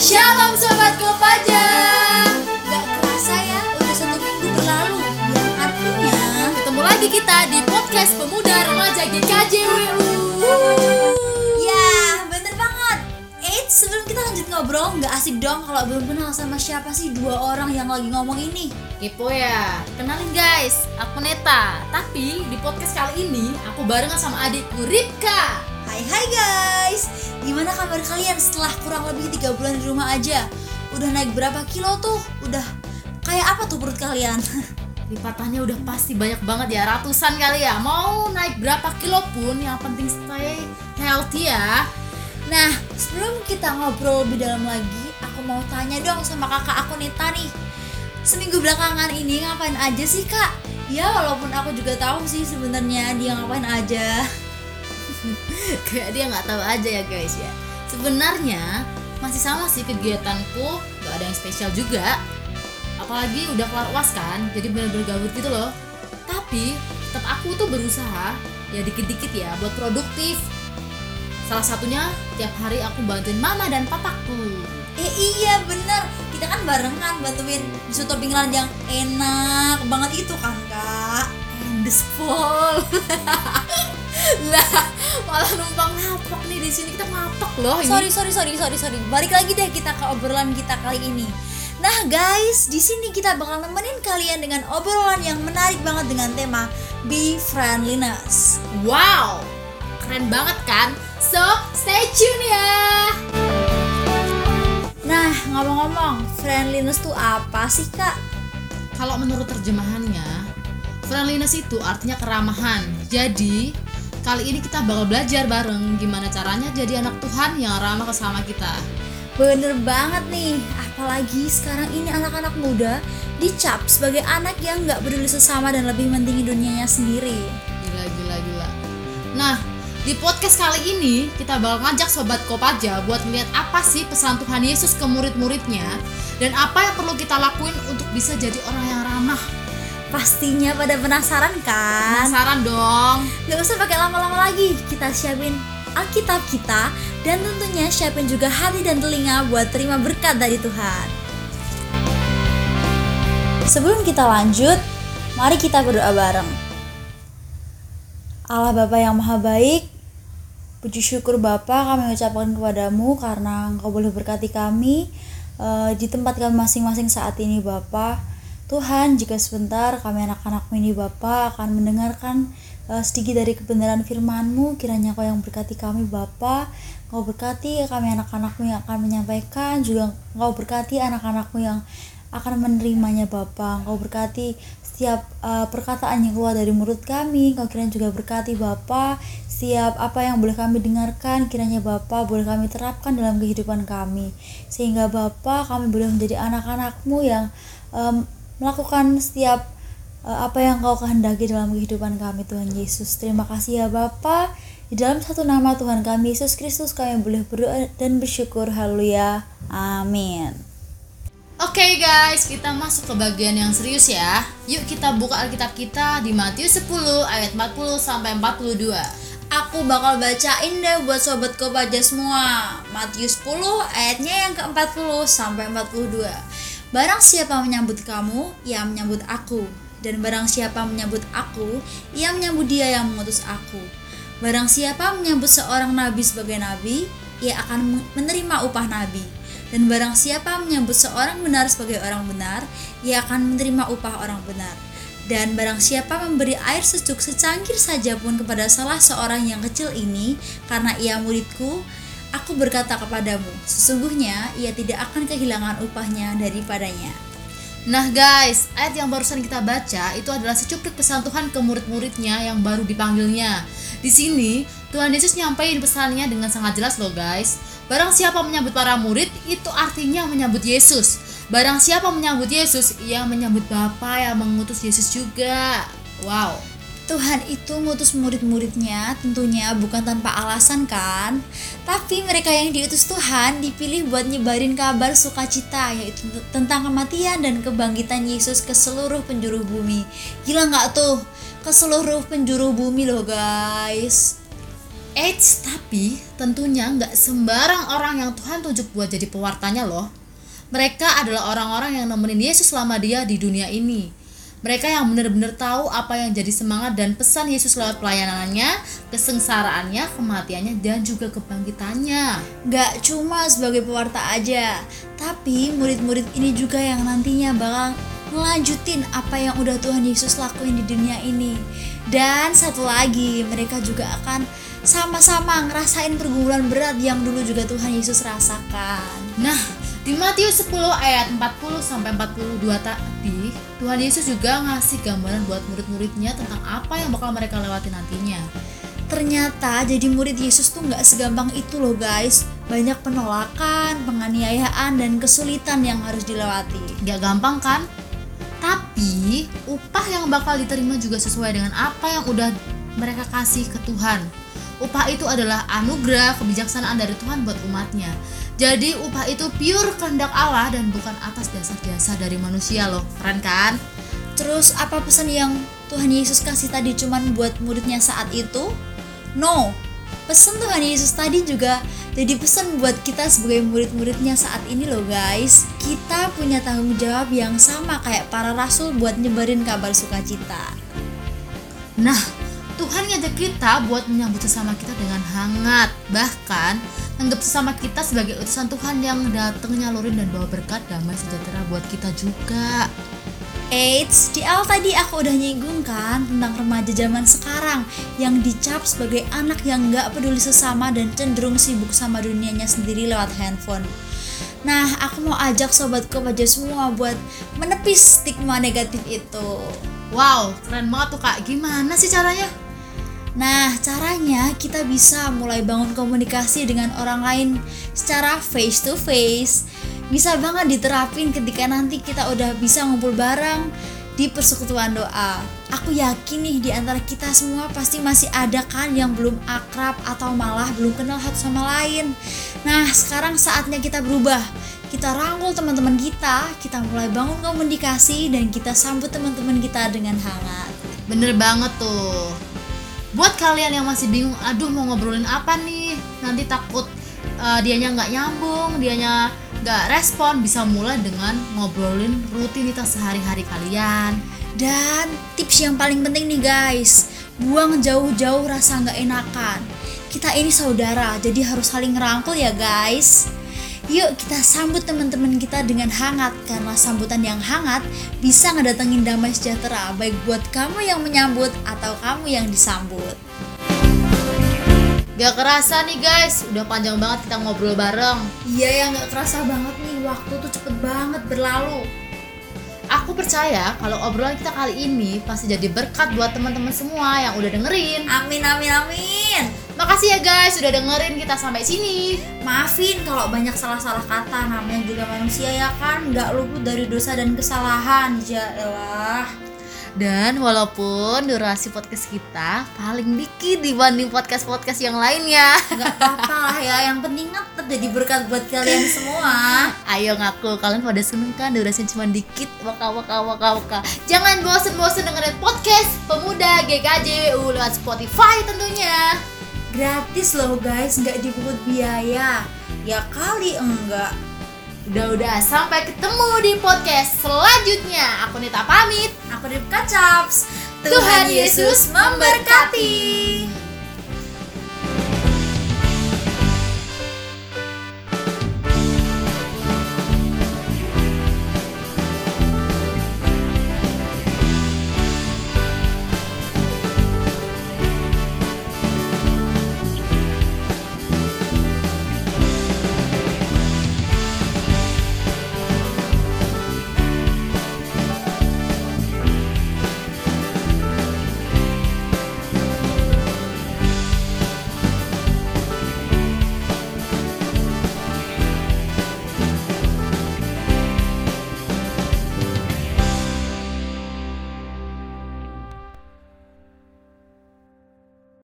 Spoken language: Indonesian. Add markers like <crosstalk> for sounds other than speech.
Shalom Sobat Kopaja Gak kerasa ya, udah satu minggu berlalu. Yang artinya Ketemu lagi kita di podcast Pemuda Remaja GKJWU Ya, bener banget. Eits, sebelum kita lanjut ngobrol Gak asik dong kalau belum kenal sama siapa sih dua orang yang lagi ngomong ini? Kepo ya, kenalin guys, aku Neta. Tapi di podcast kali ini aku barengan sama adikku Ripka. Hai hai guys Gimana kabar kalian setelah kurang lebih tiga bulan di rumah aja? Udah naik berapa kilo tuh? Udah kayak apa tuh perut kalian? <laughs> Lipatannya udah pasti banyak banget ya, ratusan kali ya Mau naik berapa kilo pun, yang penting stay healthy ya Nah, sebelum kita ngobrol lebih dalam lagi, aku mau tanya dong sama kakak aku Nita nih. Seminggu belakangan ini ngapain aja sih kak? Ya walaupun aku juga tahu sih sebenarnya dia ngapain aja. <laughs> <laughs> Kayak dia nggak tahu aja ya guys ya. Sebenarnya masih sama sih kegiatanku, gak ada yang spesial juga. Apalagi udah kelar uas kan, jadi bener-bener gabut gitu loh. Tapi tetap aku tuh berusaha ya dikit-dikit ya buat produktif. Salah satunya tiap hari aku bantuin mama dan papaku. Eh iya bener, kita kan barengan bantuin soto pinggiran yang enak banget itu kan kak. Endespol <laughs> Lah malah numpang ngapak nih di sini kita ngapak loh ini Sorry sorry sorry sorry sorry. Balik lagi deh kita ke obrolan kita kali ini. Nah guys, di sini kita bakal nemenin kalian dengan obrolan yang menarik banget dengan tema Be Friendliness. Wow, keren banget kan? So, stay tune ya. Nah, ngomong-ngomong, friendliness tuh apa sih, Kak? Kalau menurut terjemahannya, friendliness itu artinya keramahan. Jadi, kali ini kita bakal belajar bareng gimana caranya jadi anak Tuhan yang ramah ke sama kita. Bener banget nih, apalagi sekarang ini anak-anak muda dicap sebagai anak yang nggak peduli sesama dan lebih mentingin dunianya sendiri. Gila, gila, gila. Nah, di podcast kali ini kita bakal ngajak Sobat Kopaja buat lihat apa sih pesan Tuhan Yesus ke murid-muridnya dan apa yang perlu kita lakuin untuk bisa jadi orang yang. Pastinya pada penasaran kan? Penasaran dong. Gak usah pakai lama-lama lagi, kita siapin Alkitab kita dan tentunya siapin juga hati dan telinga buat terima berkat dari Tuhan. Sebelum kita lanjut, mari kita berdoa bareng. Allah Bapa yang Maha Baik, puji syukur Bapa kami ucapkan kepadamu karena Engkau boleh berkati kami eh, di tempat kami masing-masing saat ini Bapa. Tuhan, jika sebentar kami anak-anakmu ini Bapa akan mendengarkan eh, sedikit dari kebenaran firman-Mu, kiranya Kau yang berkati kami Bapa, Kau berkati kami anak-anakmu yang akan menyampaikan, juga Kau berkati anak-anakmu yang akan menerimanya Bapa. Engkau berkati setiap uh, perkataan yang keluar dari mulut kami. Engkau kiranya juga berkati Bapa setiap apa yang boleh kami dengarkan kiranya Bapa boleh kami terapkan dalam kehidupan kami. Sehingga Bapa kami boleh menjadi anak-anakmu yang melakukan setiap uh, apa yang Kau kehendaki dalam kehidupan kami Tuhan Yesus. Terima kasih ya Bapa. Di dalam satu nama Tuhan kami Yesus Kristus kami boleh berdoa dan bersyukur. Haleluya. Amin. Oke guys, kita masuk ke bagian yang serius ya. Yuk kita buka Alkitab kita di Matius 10 ayat 40 sampai 42. Aku bakal bacain deh buat sobat kopaja semua. Matius 10 ayatnya yang ke-40 sampai 42. Barang siapa menyambut kamu, ia menyambut aku. Dan barang siapa menyambut aku, ia menyambut dia yang mengutus aku. Barang siapa menyambut seorang nabi sebagai nabi, ia akan menerima upah nabi. Dan barang siapa menyambut seorang benar sebagai orang benar, ia akan menerima upah orang benar. Dan barang siapa memberi air sejuk secangkir saja pun kepada salah seorang yang kecil ini, karena ia muridku, aku berkata kepadamu, sesungguhnya ia tidak akan kehilangan upahnya daripadanya. Nah guys, ayat yang barusan kita baca itu adalah secuplik pesan Tuhan ke murid-muridnya yang baru dipanggilnya. Di sini, Tuhan Yesus nyampein pesannya dengan sangat jelas loh guys. Barang siapa menyambut para murid, itu artinya menyambut Yesus. Barang siapa menyambut Yesus, ia menyambut Bapa yang mengutus Yesus juga. Wow. Tuhan itu ngutus murid-muridnya tentunya bukan tanpa alasan kan Tapi mereka yang diutus Tuhan dipilih buat nyebarin kabar sukacita Yaitu tentang kematian dan kebangkitan Yesus ke seluruh penjuru bumi Gila nggak tuh? Ke seluruh penjuru bumi loh guys Eits, tapi tentunya nggak sembarang orang yang Tuhan tunjuk buat jadi pewartanya loh. Mereka adalah orang-orang yang nemenin Yesus selama dia di dunia ini. Mereka yang benar-benar tahu apa yang jadi semangat dan pesan Yesus lewat pelayanannya, kesengsaraannya, kematiannya, dan juga kebangkitannya. Gak cuma sebagai pewarta aja, tapi murid-murid ini juga yang nantinya bakal ngelanjutin apa yang udah Tuhan Yesus lakuin di dunia ini. Dan satu lagi, mereka juga akan sama-sama ngerasain pergumulan berat yang dulu juga Tuhan Yesus rasakan. Nah, di Matius 10 ayat 40 sampai 42 tadi, Tuhan Yesus juga ngasih gambaran buat murid-muridnya tentang apa yang bakal mereka lewati nantinya. Ternyata jadi murid Yesus tuh nggak segampang itu loh guys. Banyak penolakan, penganiayaan, dan kesulitan yang harus dilewati. Gak gampang kan? Tapi upah yang bakal diterima juga sesuai dengan apa yang udah mereka kasih ke Tuhan. Upah itu adalah anugerah kebijaksanaan dari Tuhan buat umatnya. Jadi upah itu pure kehendak Allah dan bukan atas dasar jasa dari manusia loh. Keren kan? Terus apa pesan yang Tuhan Yesus kasih tadi cuman buat muridnya saat itu? No. Pesan Tuhan Yesus tadi juga jadi pesan buat kita sebagai murid-muridnya saat ini loh guys. Kita punya tanggung jawab yang sama kayak para rasul buat nyebarin kabar sukacita. Nah, Tuhan ngajak kita buat menyambut sesama kita dengan hangat. Bahkan, anggap sesama kita sebagai utusan Tuhan yang datang nyalurin dan bawa berkat damai sejahtera buat kita juga. Eits, di awal tadi aku udah nyinggung kan tentang remaja zaman sekarang yang dicap sebagai anak yang gak peduli sesama dan cenderung sibuk sama dunianya sendiri lewat handphone. Nah, aku mau ajak sobatku aja semua buat menepis stigma negatif itu. Wow, keren banget tuh kak. Gimana sih caranya? Nah, caranya kita bisa mulai bangun komunikasi dengan orang lain secara face to face. Bisa banget diterapin ketika nanti kita udah bisa ngumpul bareng di persekutuan doa. Aku yakin nih di antara kita semua pasti masih ada kan yang belum akrab atau malah belum kenal satu sama lain. Nah, sekarang saatnya kita berubah. Kita rangkul teman-teman kita, kita mulai bangun komunikasi dan kita sambut teman-teman kita dengan hangat. Bener banget tuh. Buat kalian yang masih bingung, aduh mau ngobrolin apa nih? Nanti takut uh, dianya nggak nyambung, dianya nggak respon, bisa mulai dengan ngobrolin rutinitas sehari-hari kalian. Dan tips yang paling penting nih guys, buang jauh-jauh rasa nggak enakan. Kita ini saudara, jadi harus saling ngerangkul ya guys. Yuk kita sambut teman-teman kita dengan hangat karena sambutan yang hangat bisa ngedatengin damai sejahtera baik buat kamu yang menyambut atau kamu yang disambut. Gak kerasa nih guys, udah panjang banget kita ngobrol bareng. Iya ya gak kerasa banget nih, waktu tuh cepet banget berlalu. Aku percaya kalau obrolan kita kali ini pasti jadi berkat buat teman-teman semua yang udah dengerin. Amin amin amin. Makasih ya guys sudah dengerin kita sampai sini. Maafin kalau banyak salah-salah kata, namanya juga manusia ya kan, nggak luput dari dosa dan kesalahan. Ya elah. Dan walaupun durasi podcast kita paling dikit dibanding podcast-podcast yang lainnya Gak apa-apa lah ya, yang penting tetap jadi berkat buat kalian semua Ayo ngaku, kalian pada seneng kan durasinya cuma dikit Waka waka waka waka Jangan bosen-bosen dengerin podcast Pemuda GKJU lewat Spotify tentunya Gratis loh guys, nggak dipungut biaya. Ya kali enggak. Udah-udah, sampai ketemu di podcast selanjutnya. Aku Nita pamit. Aku Rip Kacaps Tuhan Yesus memberkati.